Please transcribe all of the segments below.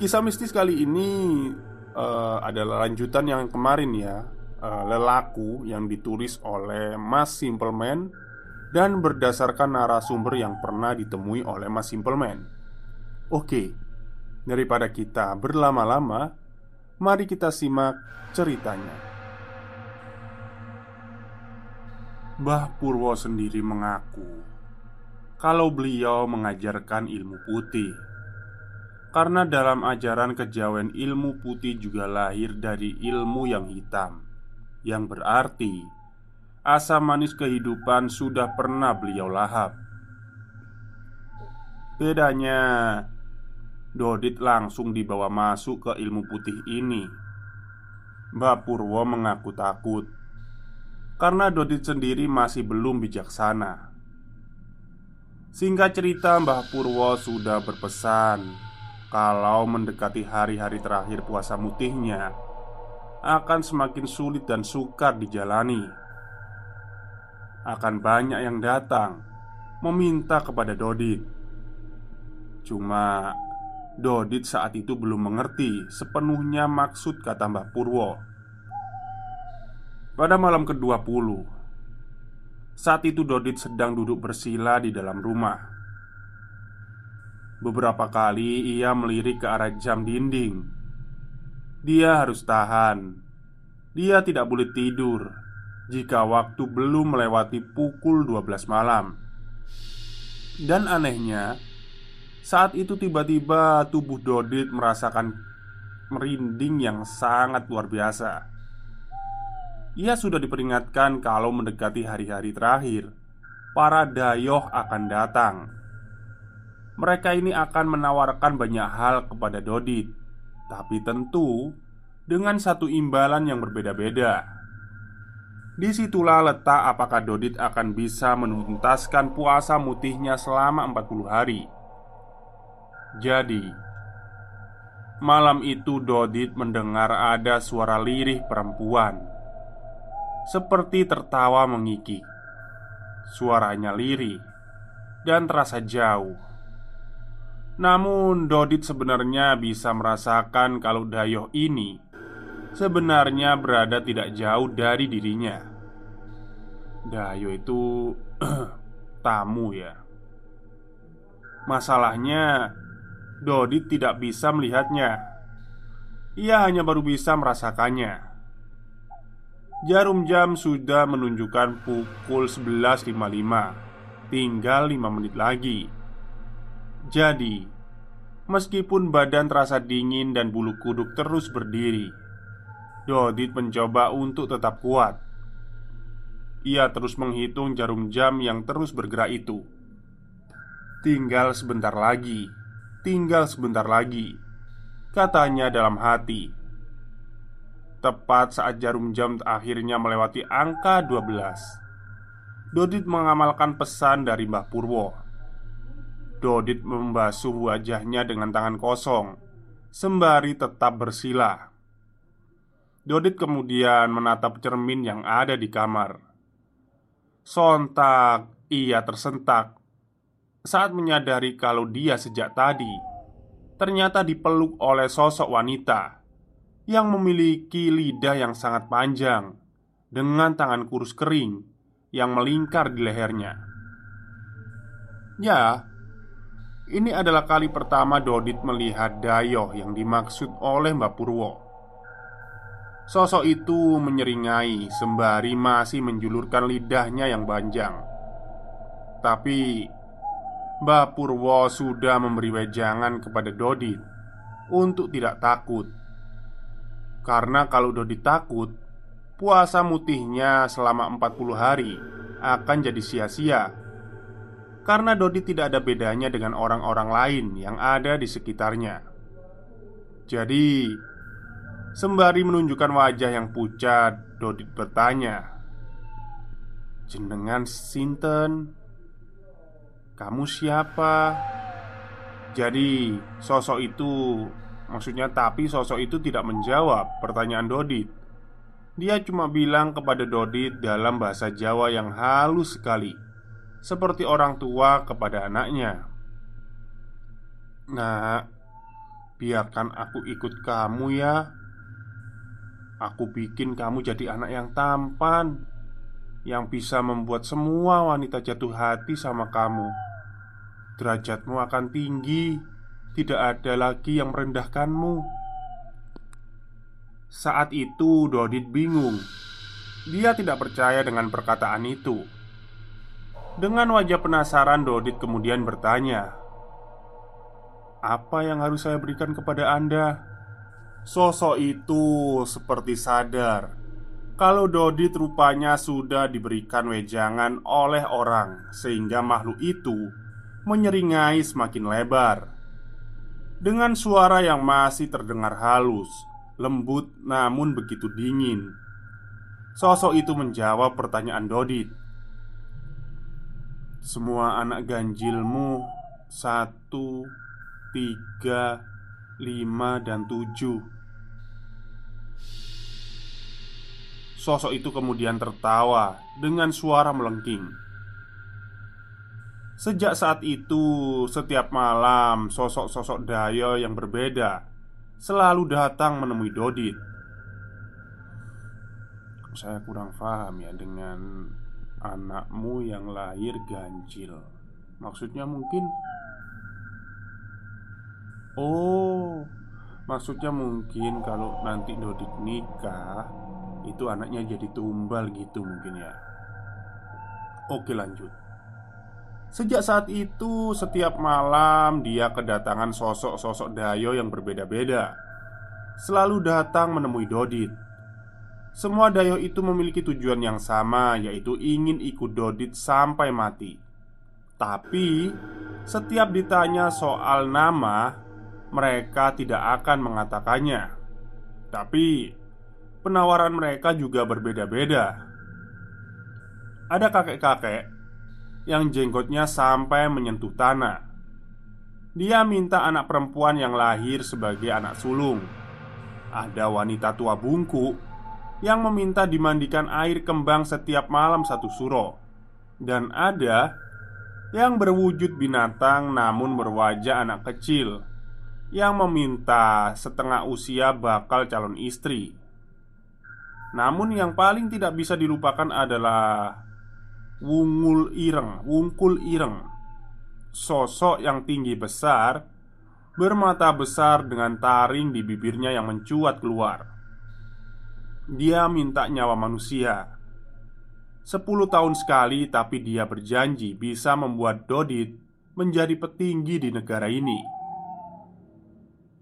Kisah mistis kali ini uh, adalah lanjutan yang kemarin ya. Uh, Lelaku yang ditulis oleh Mas Simpleman Dan berdasarkan narasumber yang pernah ditemui oleh Mas Simpleman. Oke, daripada kita berlama-lama Mari kita simak ceritanya. Mbah Purwo sendiri mengaku Kalau beliau mengajarkan ilmu putih karena dalam ajaran kejawen ilmu putih juga lahir dari ilmu yang hitam Yang berarti Asam manis kehidupan sudah pernah beliau lahap. Bedanya Dodit langsung dibawa masuk ke ilmu putih ini. Mbak Purwo mengaku takut Karena Dodit sendiri masih belum bijaksana. Singkat cerita Mbah Purwo sudah berpesan kalau mendekati hari-hari terakhir puasa mutihnya akan semakin sulit dan sukar dijalani. Akan banyak yang datang meminta kepada Dodit. Cuma Dodit saat itu belum mengerti sepenuhnya maksud kata Mbah Purwo. Pada malam ke-20 Saat itu Dodit sedang duduk bersila di dalam rumah Beberapa kali ia melirik ke arah jam dinding. Dia harus tahan. Dia tidak boleh tidur jika waktu belum melewati pukul 12 malam. Dan anehnya, saat itu tiba-tiba tubuh Dodit merasakan merinding yang sangat luar biasa. Ia sudah diperingatkan kalau mendekati hari-hari terakhir, para dayoh akan datang mereka ini akan menawarkan banyak hal kepada Dodit, tapi tentu dengan satu imbalan yang berbeda-beda. Di situlah letak apakah Dodit akan bisa menuntaskan puasa mutihnya selama 40 hari. Jadi, malam itu Dodit mendengar ada suara lirih perempuan seperti tertawa mengikik. Suaranya lirih dan terasa jauh namun Dodit sebenarnya bisa merasakan kalau Dayoh ini Sebenarnya berada tidak jauh dari dirinya. Dayo itu tamu ya. Masalahnya Dodit tidak bisa melihatnya. Ia hanya baru bisa merasakannya. Jarum jam sudah menunjukkan pukul 11.55 Tinggal 5 menit lagi jadi, meskipun badan terasa dingin dan bulu kuduk terus berdiri, Dodit mencoba untuk tetap kuat. Ia terus menghitung jarum jam yang terus bergerak itu. Tinggal sebentar lagi, tinggal sebentar lagi, katanya dalam hati. Tepat saat jarum jam akhirnya melewati angka 12 Dodit mengamalkan pesan dari Mbah Purwo. Dodit membasuh wajahnya dengan tangan kosong, sembari tetap bersila. Dodit kemudian menatap cermin yang ada di kamar. Sontak ia tersentak saat menyadari kalau dia sejak tadi ternyata dipeluk oleh sosok wanita yang memiliki lidah yang sangat panjang dengan tangan kurus kering yang melingkar di lehernya. Ya, ini adalah kali pertama Dodit melihat Dayoh yang dimaksud oleh Mbak Purwo. Sosok itu menyeringai sembari masih menjulurkan lidahnya yang panjang. Tapi Mbah Purwo sudah memberi wejangan kepada Dodit untuk tidak takut. Karena kalau Dodit takut, puasa mutihnya selama 40 hari akan jadi sia-sia. Karena Dodit tidak ada bedanya dengan orang-orang lain yang ada di sekitarnya. Jadi, sembari menunjukkan wajah yang pucat, Dodit bertanya, "Jenengan sinten?" Kamu siapa? Jadi, sosok itu maksudnya, tapi sosok itu tidak menjawab pertanyaan Dodit. Dia cuma bilang kepada Dodit dalam bahasa Jawa yang halus sekali, seperti orang tua kepada anaknya. "Nah, biarkan aku ikut kamu ya. Aku bikin kamu jadi anak yang tampan." yang bisa membuat semua wanita jatuh hati sama kamu derajatmu akan tinggi. Tidak ada lagi yang merendahkanmu. Saat itu, Dodit bingung. Dia tidak percaya dengan perkataan itu. Dengan wajah penasaran, Dodit kemudian bertanya, "Apa yang harus saya berikan kepada Anda?" Sosok itu seperti sadar kalau Dodit rupanya sudah diberikan wejangan oleh orang, sehingga makhluk itu menyeringai semakin lebar dengan suara yang masih terdengar halus, lembut, namun begitu dingin. Sosok itu menjawab pertanyaan Dodit. Semua anak ganjilmu satu, tiga, lima, dan tujuh. Sosok itu kemudian tertawa dengan suara melengking. Sejak saat itu, setiap malam sosok-sosok Dayo yang berbeda selalu datang menemui Dodit. Saya kurang paham ya dengan anakmu yang lahir ganjil. Maksudnya mungkin Oh, maksudnya mungkin kalau nanti Dodit nikah Itu anaknya jadi tumbal gitu mungkin ya Oke lanjut Sejak saat itu, setiap malam dia kedatangan sosok-sosok Dayo yang berbeda-beda. Selalu datang menemui Dodit. Semua Dayo itu memiliki tujuan yang sama, yaitu ingin ikut Dodit sampai mati. Tapi, setiap ditanya soal nama, mereka tidak akan mengatakannya. Tapi, penawaran mereka juga berbeda-beda. Ada kakek-kakek yang jenggotnya sampai menyentuh tanah. Dia minta anak perempuan yang lahir sebagai anak sulung. Ada wanita tua bungku yang meminta dimandikan air kembang setiap malam satu suro, dan ada yang berwujud binatang namun berwajah anak kecil yang meminta setengah usia bakal calon istri. Namun, yang paling tidak bisa dilupakan adalah Wungul Ireng, Wungkul Ireng. Sosok yang tinggi besar Bermata besar dengan taring di bibirnya yang mencuat keluar Dia minta nyawa manusia. Sepuluh tahun sekali tapi dia berjanji bisa membuat Dodit menjadi petinggi di negara ini.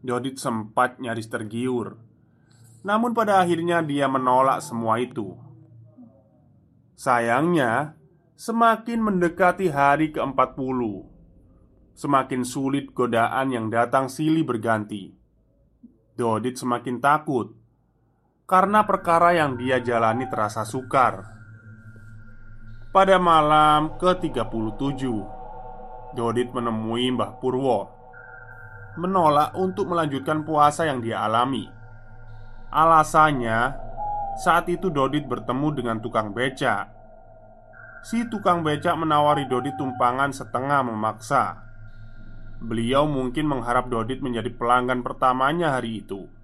Dodit sempat nyaris tergiur. Namun pada akhirnya dia menolak semua itu. Sayangnya, Semakin mendekati hari ke-40 Semakin sulit godaan yang datang silih berganti. Dodit semakin takut Karena perkara yang dia jalani terasa sukar. Pada malam ke-37 Dodit menemui Mbah Purwo Menolak untuk melanjutkan puasa yang dia alami. Alasannya Saat itu Dodit bertemu dengan tukang becak. Si tukang becak menawari Dodit tumpangan setengah memaksa. Beliau mungkin mengharap Dodit menjadi pelanggan pertamanya hari itu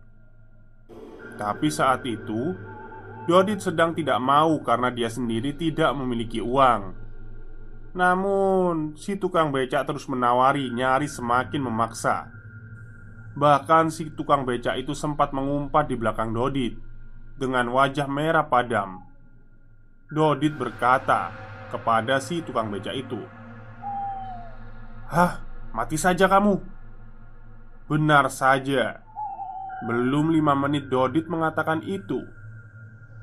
Tapi saat itu Dodit sedang tidak mau karena dia sendiri tidak memiliki uang. Namun, si tukang becak terus menawari, nyaris semakin memaksa. Bahkan si tukang becak itu sempat mengumpat di belakang Dodit dengan wajah merah padam. Dodit berkata kepada si tukang becak itu, "Hah, mati saja kamu." Benar saja. Belum lima menit Dodit mengatakan itu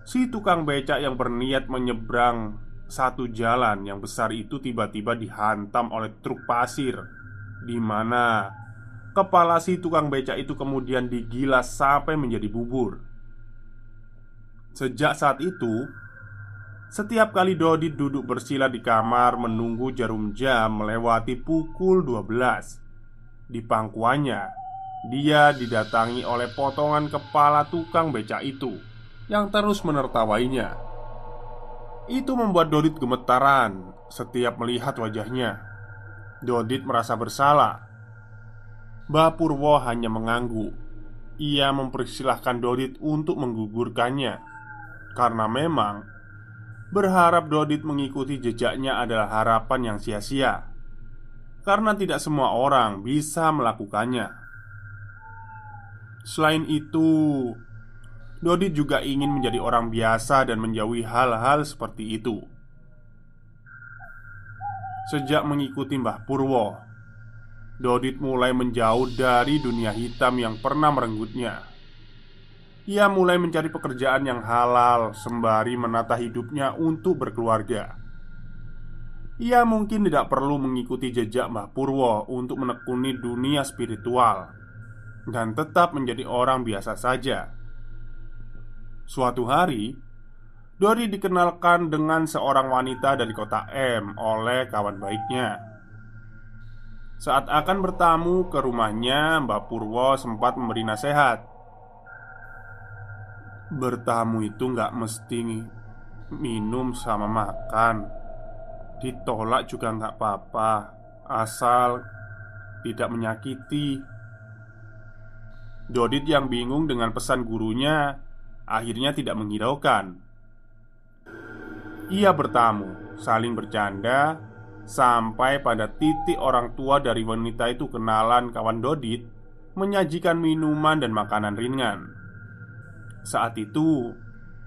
Si tukang becak yang berniat menyeberang satu jalan yang besar itu tiba-tiba dihantam oleh truk pasir di mana kepala si tukang becak itu kemudian digilas sampai menjadi bubur. Sejak saat itu, setiap kali Dodi duduk bersila di kamar menunggu jarum jam melewati pukul 12 Di pangkuannya, dia didatangi oleh potongan kepala tukang becak itu yang terus menertawainya. Itu membuat Dodit gemetaran setiap melihat wajahnya. Dodit merasa bersalah. Bapurwo hanya mengangguk. Ia mempersilahkan Dodit untuk menggugurkannya karena memang berharap Dodit mengikuti jejaknya adalah harapan yang sia-sia. Karena tidak semua orang bisa melakukannya. Selain itu, Dodi juga ingin menjadi orang biasa dan menjauhi hal-hal seperti itu. Sejak mengikuti Mbah Purwo, Dodit mulai menjauh dari dunia hitam yang pernah merenggutnya. Ia mulai mencari pekerjaan yang halal sembari menata hidupnya untuk berkeluarga. Ia mungkin tidak perlu mengikuti jejak Mbah Purwo untuk menekuni dunia spiritual dan tetap menjadi orang biasa saja Suatu hari, Dori dikenalkan dengan seorang wanita dari kota M oleh kawan baiknya. Saat akan bertamu ke rumahnya, Mbak Purwo sempat memberi nasihat. Bertamu itu nggak mesti minum sama makan. Ditolak juga nggak apa-apa, asal tidak menyakiti. Dodit yang bingung dengan pesan gurunya akhirnya tidak menghiraukan. Ia bertamu, saling bercanda, sampai pada titik orang tua dari wanita itu kenalan kawan Dodit menyajikan minuman dan makanan ringan. Saat itu,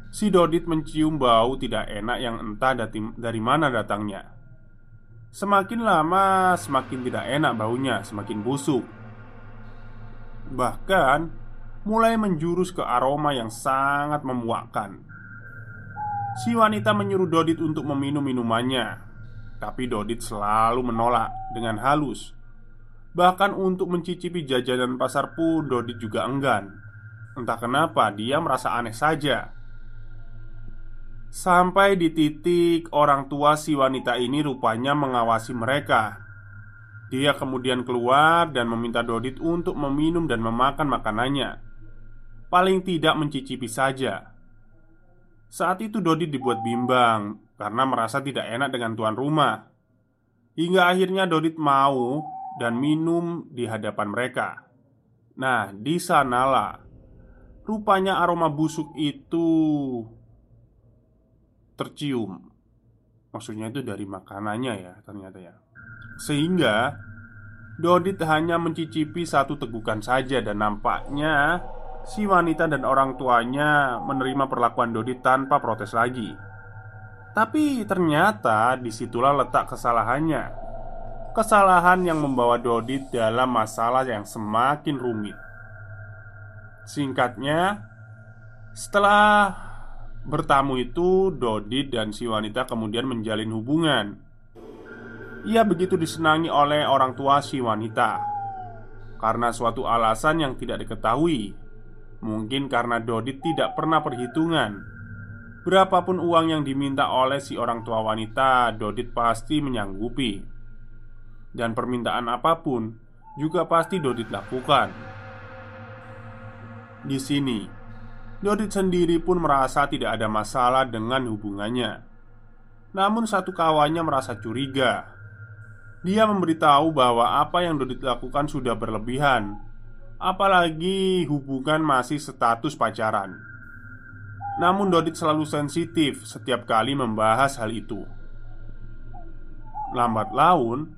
si Dodit mencium bau tidak enak yang entah dari mana datangnya. Semakin lama, semakin tidak enak baunya, semakin busuk. Bahkan, mulai menjurus ke aroma yang sangat memuakkan. Si wanita menyuruh Dodit untuk meminum minumannya, tapi Dodit selalu menolak dengan halus. Bahkan untuk mencicipi jajanan pasar pun Dodit juga enggan. Entah kenapa dia merasa aneh saja. Sampai di titik orang tua si wanita ini rupanya mengawasi mereka. Dia kemudian keluar dan meminta Dodit untuk meminum dan memakan makanannya paling tidak mencicipi saja. Saat itu Dodi dibuat bimbang karena merasa tidak enak dengan tuan rumah. Hingga akhirnya Dodit mau dan minum di hadapan mereka. Nah, di sanalah rupanya aroma busuk itu tercium. Maksudnya itu dari makanannya ya, ternyata ya. Sehingga Dodit hanya mencicipi satu tegukan saja dan nampaknya Si wanita dan orang tuanya menerima perlakuan Dodi tanpa protes lagi. Tapi ternyata di situlah letak kesalahannya. Kesalahan yang membawa Dodi dalam masalah yang semakin rumit. Singkatnya, setelah bertamu itu, Dodi dan si wanita kemudian menjalin hubungan. Ia begitu disenangi oleh orang tua si wanita karena suatu alasan yang tidak diketahui Mungkin karena Dodit tidak pernah perhitungan Berapapun uang yang diminta oleh si orang tua wanita, Dodit pasti menyanggupi. Dan permintaan apa pun juga pasti Dodit lakukan. Di sini, Dodit sendiri pun merasa tidak ada masalah dengan hubungannya. Namun satu kawannya merasa curiga. Dia memberitahu bahwa apa yang Dodit lakukan sudah berlebihan, apalagi hubungan masih status pacaran. Namun Dodit selalu sensitif setiap kali membahas hal itu. Lambat laun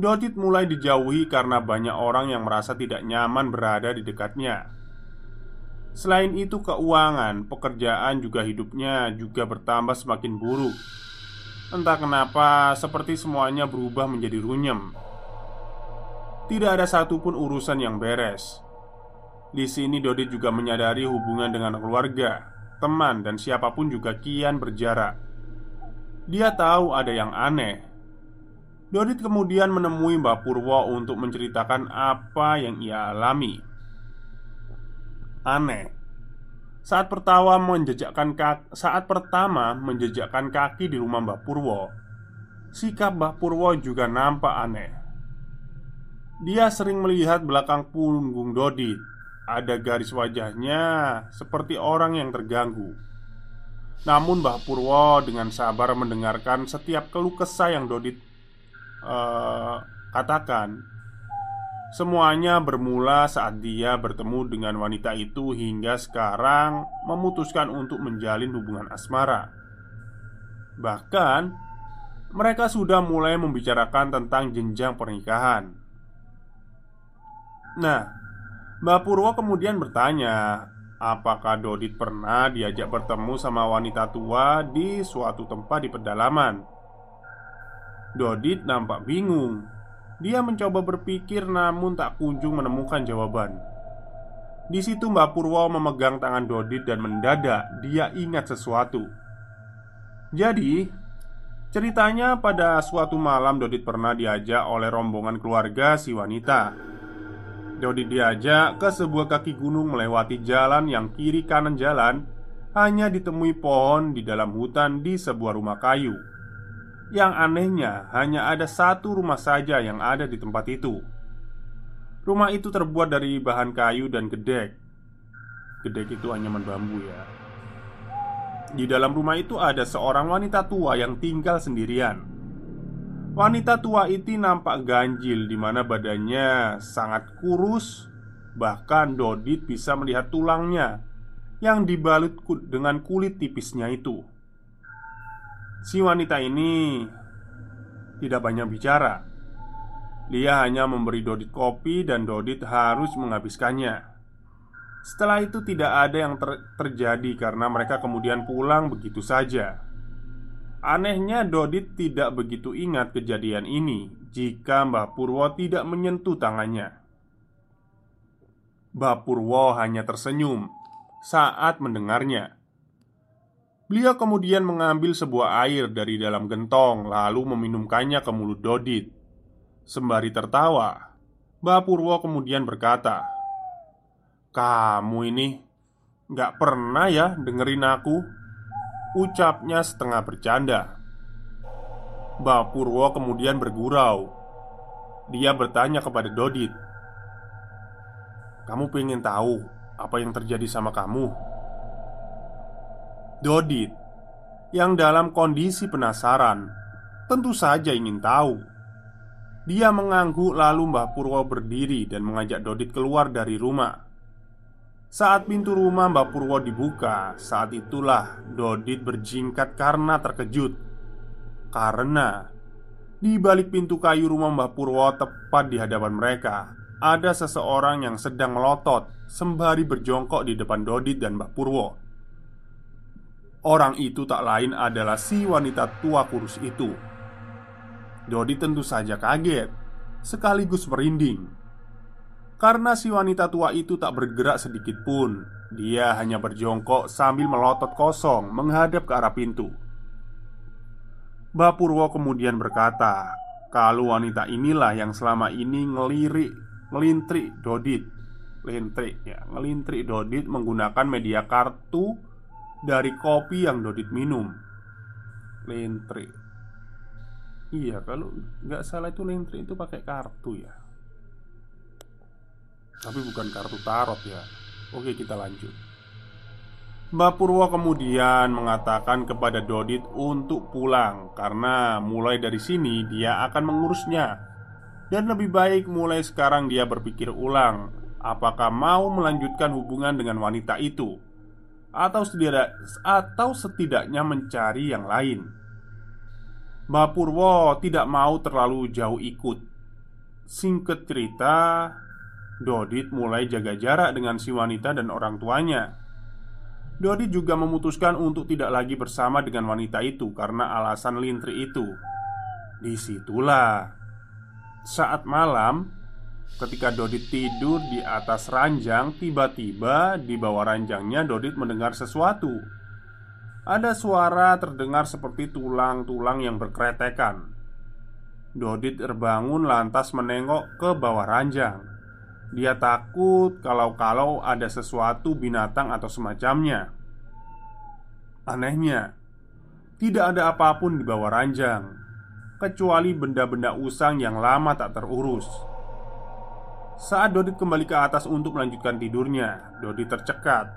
Dodit mulai dijauhi karena banyak orang yang merasa tidak nyaman berada di dekatnya. Selain itu keuangan, pekerjaan juga hidupnya juga bertambah semakin buruk Entah kenapa seperti semuanya berubah menjadi runyem Tidak ada satupun urusan yang beres di sini Dodit juga menyadari hubungan dengan keluarga teman, dan siapa pun juga kian berjarak. Dia tahu ada yang aneh. Dodit kemudian menemui Mbak Purwo untuk menceritakan apa yang ia alami. Aneh. Saat pertama menjejakkan kaki, saat pertama menjejakkan kaki di rumah Mbak Purwo, sikap Mbak Purwo juga nampak aneh. Dia sering melihat belakang punggung Dodit ada garis wajahnya seperti orang yang terganggu. Namun Mbah Purwo dengan sabar mendengarkan setiap keluh kesah yang Dodit uh, katakan. Semuanya bermula saat dia bertemu dengan wanita itu hingga sekarang memutuskan untuk menjalin hubungan asmara. Bahkan mereka sudah mulai membicarakan tentang jenjang pernikahan. Nah, Mbak Purwo kemudian bertanya, apakah Dodit pernah diajak bertemu sama wanita tua di suatu tempat di pedalaman? Dodit nampak bingung. Dia mencoba berpikir namun tak kunjung menemukan jawaban. Di situ Mbak Purwo memegang tangan Dodit dan mendadak dia ingat sesuatu. Jadi, ceritanya pada suatu malam Dodit pernah diajak oleh rombongan keluarga si wanita Dodi diajak ke sebuah kaki gunung melewati jalan yang kiri kanan jalan Hanya ditemui pohon di dalam hutan di sebuah rumah kayu Yang anehnya hanya ada satu rumah saja yang ada di tempat itu. Rumah itu terbuat dari bahan kayu dan gedek. Gedek itu anyaman bambu ya. Di dalam rumah itu ada seorang wanita tua yang tinggal sendirian. Wanita tua itu nampak ganjil di mana badannya sangat kurus Bahkan Dodit bisa melihat tulangnya Yang dibalut dengan kulit tipisnya itu Si wanita ini Tidak banyak bicara. Dia hanya memberi Dodit kopi dan Dodit harus menghabiskannya. Setelah itu tidak ada yang ter terjadi karena mereka kemudian pulang begitu saja. Anehnya Dodit tidak begitu ingat kejadian ini Jika Mbah Purwo tidak menyentuh tangannya. Mbah Purwo hanya tersenyum saat mendengarnya Beliau kemudian mengambil sebuah air dari dalam gentong Lalu meminumkannya ke mulut Dodit. Sembari tertawa Mbah Purwo kemudian berkata Kamu ini Gak pernah ya dengerin aku Ucapnya setengah bercanda. Mbak Purwo kemudian bergurau. Dia bertanya kepada Dodit Kamu pengen tahu apa yang terjadi sama kamu? Dodit Yang dalam kondisi penasaran Tentu saja ingin tahu Dia mengangguk lalu Mbah Purwo berdiri dan mengajak Dodit keluar dari rumah saat pintu rumah Mbak Purwo dibuka, saat itulah Dodit berjingkat karena terkejut. Karena di balik pintu kayu rumah Mbak Purwo tepat di hadapan mereka, ada seseorang yang sedang melotot sembari berjongkok di depan Dodit dan Mbak Purwo. Orang itu tak lain adalah si wanita tua kurus itu. Dodit tentu saja kaget, sekaligus merinding. Karena si wanita tua itu tak bergerak sedikit pun Dia hanya berjongkok sambil melotot kosong menghadap ke arah pintu. Bapurwo kemudian berkata Kalau wanita inilah yang selama ini ngelirik Ngelintrik Dodit. Lintrik ya Ngelintrik Dodit menggunakan media kartu dari kopi yang Dodit minum. Lentre. Iya, kalau nggak salah itu lentre itu pakai kartu ya. Tapi bukan kartu tarot ya. Oke, kita lanjut. Mbak Purwo kemudian mengatakan kepada Dodit untuk pulang karena mulai dari sini dia akan mengurusnya. Dan lebih baik mulai sekarang dia berpikir ulang apakah mau melanjutkan hubungan dengan wanita itu atau setidak atau setidaknya mencari yang lain. Mbak Purwo tidak mau terlalu jauh ikut. Singkat cerita, Dodit mulai jaga jarak dengan si wanita dan orang tuanya Dodi juga memutuskan untuk tidak lagi bersama dengan wanita itu karena alasan lintri itu. Di situlah saat malam, ketika Dodit tidur di atas ranjang, tiba-tiba di bawah ranjangnya Dodit mendengar sesuatu. Ada suara terdengar seperti tulang-tulang yang berkeretekan. Dodit terbangun lantas menengok ke bawah ranjang. Dia takut kalau-kalau ada sesuatu binatang atau semacamnya. Anehnya, tidak ada apa pun di bawah ranjang, kecuali benda-benda usang yang lama tak terurus. Saat Dodit kembali ke atas untuk melanjutkan tidurnya, Dodit tercekat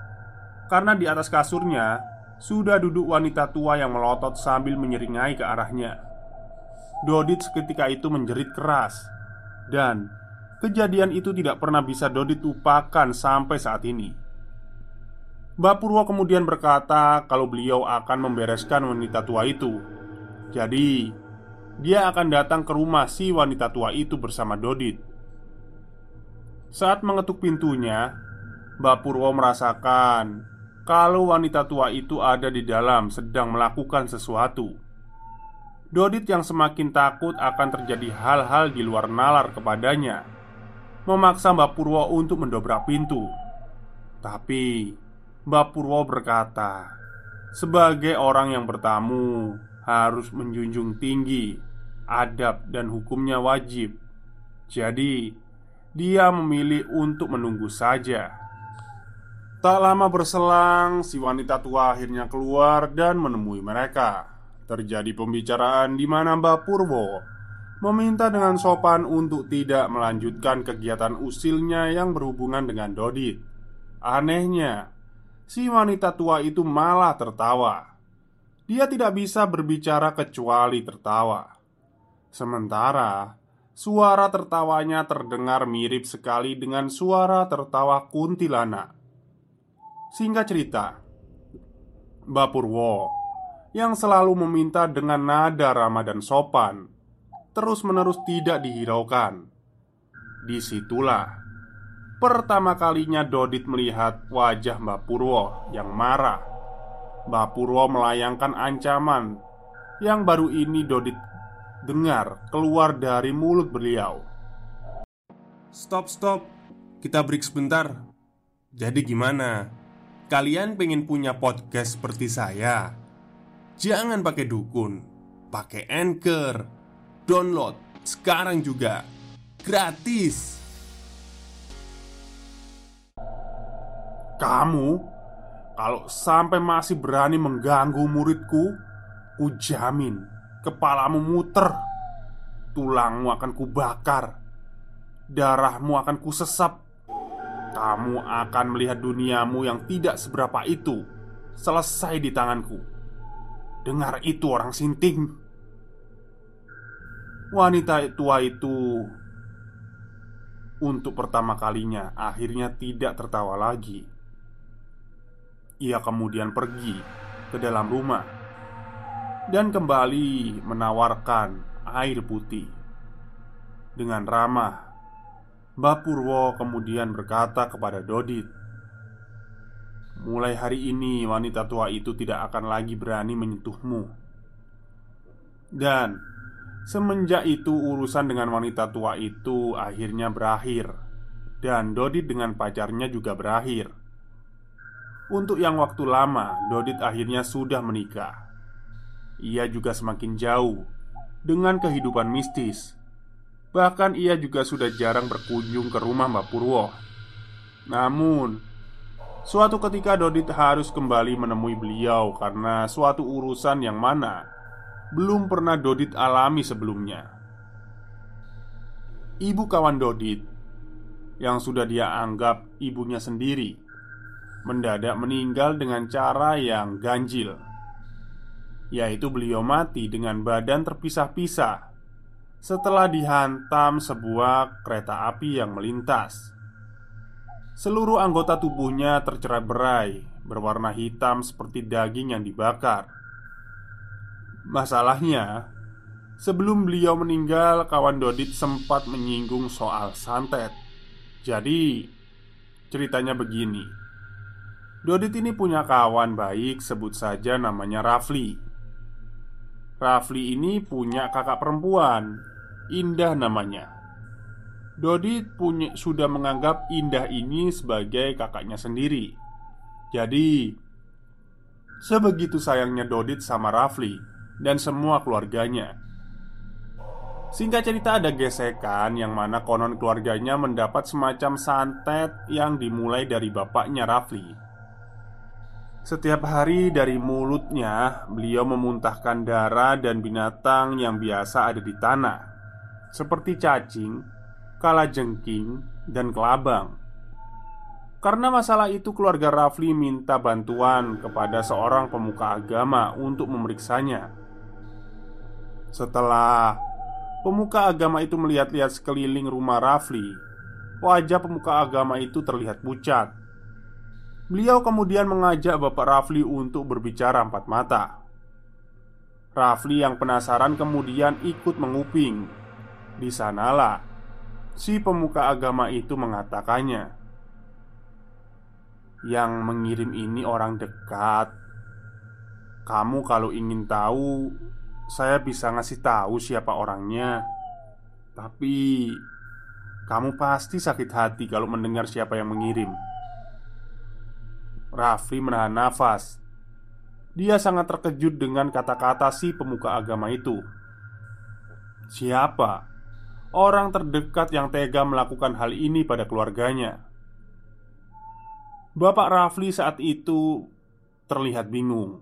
karena di atas kasurnya sudah duduk wanita tua yang melotot sambil menyeringai ke arahnya. Dodit seketika itu menjerit keras, dan Kejadian itu tidak pernah bisa Dodit lupakan sampai saat ini. Mbak Purwo kemudian berkata kalau beliau akan membereskan wanita tua itu. Jadi, dia akan datang ke rumah si wanita tua itu bersama Dodit. Saat mengetuk pintunya, Mbak Purwo merasakan kalau wanita tua itu ada di dalam sedang melakukan sesuatu. Dodit yang semakin takut akan terjadi hal-hal di luar nalar kepadanya memaksa Mbak Purwo untuk mendobrak pintu. Tapi Mbak Purwo berkata, sebagai orang yang bertamu harus menjunjung tinggi adab dan hukumnya wajib. Jadi, dia memilih untuk menunggu saja. Tak lama berselang, si wanita tua akhirnya keluar dan menemui mereka. Terjadi pembicaraan di mana Mbak Purwo meminta dengan sopan untuk tidak melanjutkan kegiatan usilnya yang berhubungan dengan Dodit. Anehnya, si wanita tua itu malah tertawa. Dia tidak bisa berbicara kecuali tertawa. Sementara suara tertawanya terdengar mirip sekali dengan suara tertawa kuntilanak. Singkat cerita, Mbak Purwo yang selalu meminta dengan nada ramah dan sopan terus-menerus tidak dihiraukan. Di situlah pertama kalinya Dodit melihat wajah Mbak Purwo yang marah. Mbak Purwo melayangkan ancaman yang baru ini Dodit dengar keluar dari mulut beliau. Stop, stop, kita break sebentar. Jadi, gimana? Kalian pengen punya podcast seperti saya? Jangan pakai dukun, pakai anchor Download sekarang juga gratis. Kamu kalau sampai masih berani mengganggu muridku, kujamin kepalamu muter, tulangmu akan kubakar, darahmu akan kusesap. Kamu akan melihat duniamu yang tidak seberapa itu selesai di tanganku. Dengar itu orang sinting. Wanita tua itu untuk pertama kalinya akhirnya tidak tertawa lagi. Ia kemudian pergi ke dalam rumah dan kembali menawarkan air putih. Dengan ramah, Mbak Purwo kemudian berkata kepada Dodit, "Mulai hari ini, wanita tua itu tidak akan lagi berani menyentuhmu." Dan Semenjak itu urusan dengan wanita tua itu akhirnya berakhir Dan Dodit dengan pacarnya juga berakhir Untuk yang waktu lama Dodit akhirnya sudah menikah Ia juga semakin jauh Dengan kehidupan mistis. Bahkan ia juga sudah jarang berkunjung ke rumah Mbak Purwo. Namun Suatu ketika Dodit harus kembali menemui beliau karena suatu urusan yang mana belum pernah Dodit alami sebelumnya. Ibu kawan Dodit yang sudah dia anggap ibunya sendiri mendadak meninggal dengan cara yang ganjil, yaitu beliau mati dengan badan terpisah-pisah setelah dihantam sebuah kereta api yang melintas. Seluruh anggota tubuhnya tercerai berai Berwarna hitam seperti daging yang dibakar. Masalahnya Sebelum beliau meninggal Kawan Dodit sempat menyinggung soal santet. Jadi Ceritanya begini. Dodit ini punya kawan baik Sebut saja namanya Rafli Rafli ini punya kakak perempuan. Indah namanya. Dodit punya, sudah menganggap Indah ini sebagai kakaknya sendiri. Jadi Sebegitu sayangnya Dodit sama Rafli Dan semua keluarganya. Singkat cerita ada gesekan yang mana konon keluarganya mendapat semacam santet yang dimulai dari bapaknya Rafli Setiap hari dari mulutnya beliau memuntahkan darah dan binatang yang biasa ada di tanah Seperti cacing, kalajengking, dan kelabang. Karena masalah itu, keluarga Rafli minta bantuan kepada seorang pemuka agama untuk memeriksanya. Setelah pemuka agama itu melihat-lihat sekeliling rumah Rafli, wajah pemuka agama itu terlihat pucat. Beliau kemudian mengajak Bapak Rafli untuk berbicara empat mata. Rafli yang penasaran kemudian ikut menguping. Di sanalah Si pemuka agama itu mengatakannya Yang mengirim ini orang dekat Kamu kalau ingin tahu Saya bisa ngasih tahu siapa orangnya Tapi Kamu pasti sakit hati kalau mendengar siapa yang mengirim Rafli menahan nafas Dia sangat terkejut dengan kata-kata si pemuka agama itu Siapa? orang terdekat yang tega melakukan hal ini pada keluarganya. Bapak Rafli saat itu terlihat bingung.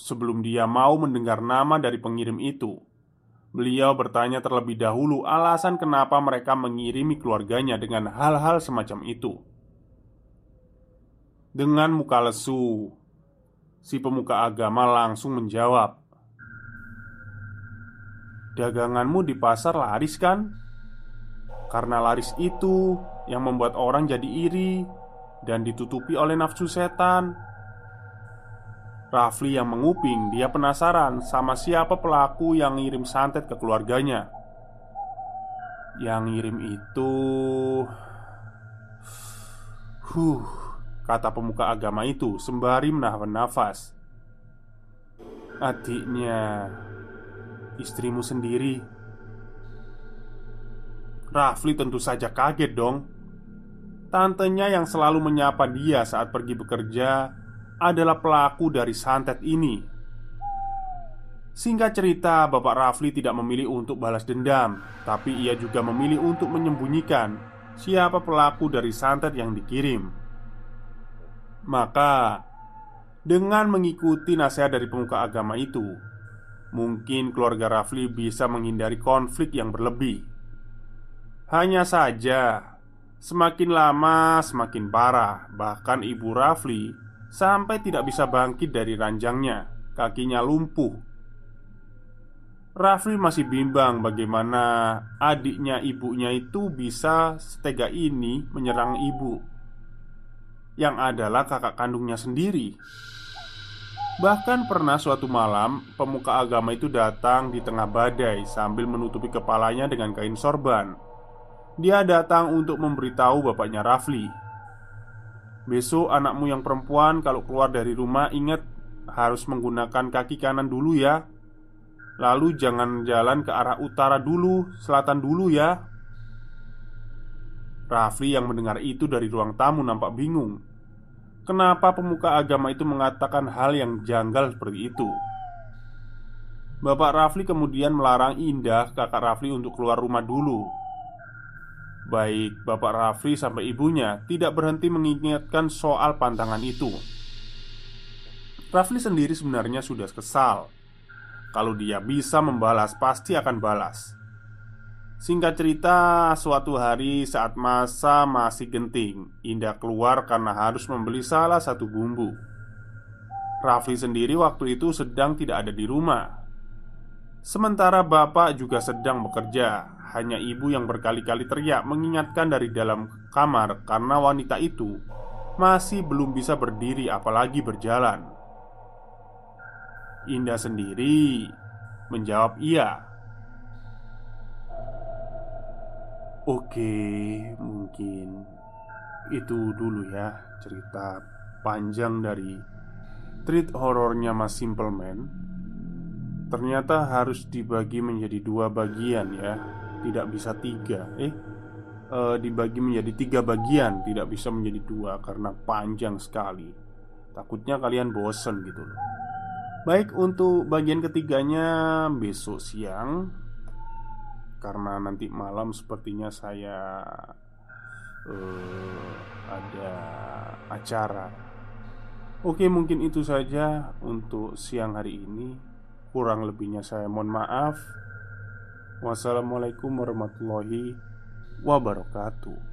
Sebelum dia mau mendengar nama dari pengirim itu, beliau bertanya terlebih dahulu alasan kenapa mereka mengirimi keluarganya dengan hal-hal semacam itu. Dengan muka lesu, si pemuka agama langsung menjawab, "Daganganmu di pasar laris, kan?" Karena laris itu yang membuat orang jadi iri dan ditutupi oleh nafsu setan. Rafli yang menguping, dia penasaran sama siapa pelaku yang ngirim santet ke keluarganya. Yang ngirim itu Huh, kata pemuka agama itu sembari menahan nafas. Adiknya, istrimu sendiri. Rafli tentu saja kaget dong. Tantenya yang selalu menyapa dia saat pergi bekerja Adalah pelaku dari santet ini. Singkat cerita, Bapak Rafli tidak memilih untuk balas dendam Tapi ia juga memilih untuk menyembunyikan Siapa pelaku dari santet yang dikirim Maka Dengan mengikuti nasihat dari pemuka agama itu Mungkin keluarga Rafli bisa menghindari konflik yang berlebih hanya saja, semakin lama semakin parah. Bahkan ibu Rafli sampai tidak bisa bangkit dari ranjangnya, kakinya lumpuh. Rafli masih bimbang bagaimana adiknya ibunya itu bisa setega ini menyerang ibu yang adalah kakak kandungnya sendiri. Bahkan pernah suatu malam, pemuka agama itu datang di tengah badai sambil menutupi kepalanya dengan kain sorban. Dia datang untuk memberitahu bapaknya Rafli Besok anakmu yang perempuan kalau keluar dari rumah ingat harus menggunakan kaki kanan dulu ya Lalu jangan jalan ke arah utara dulu, selatan dulu ya Rafli yang mendengar itu dari ruang tamu nampak bingung Kenapa pemuka agama itu mengatakan hal yang janggal seperti itu Bapak Rafli kemudian melarang Indah kakak Rafli untuk keluar rumah dulu Baik Bapak Rafli sampai ibunya tidak berhenti mengingatkan soal pantangan itu. Rafli sendiri sebenarnya sudah kesal. Kalau dia bisa membalas, pasti akan balas. Singkat cerita, suatu hari saat masa masih genting, Indah keluar karena harus membeli salah satu bumbu. Rafli sendiri waktu itu sedang tidak ada di rumah. Sementara bapak juga sedang bekerja, hanya ibu yang berkali-kali teriak mengingatkan dari dalam kamar karena wanita itu masih belum bisa berdiri apalagi berjalan. Indah sendiri menjawab iya. Oke, mungkin itu dulu ya cerita panjang dari treat horornya Mas Simple Man. Ternyata harus dibagi menjadi dua bagian ya tidak bisa tiga. Eh e, dibagi menjadi tiga bagian Tidak bisa menjadi dua Karena panjang sekali. Takutnya kalian bosen gitu loh. Baik untuk bagian ketiganya Besok siang Karena nanti malam sepertinya saya uh, Ada acara. Oke mungkin itu saja untuk siang hari ini. Kurang lebihnya saya mohon maaf. Wassalamualaikum warahmatullahi wabarakatuh.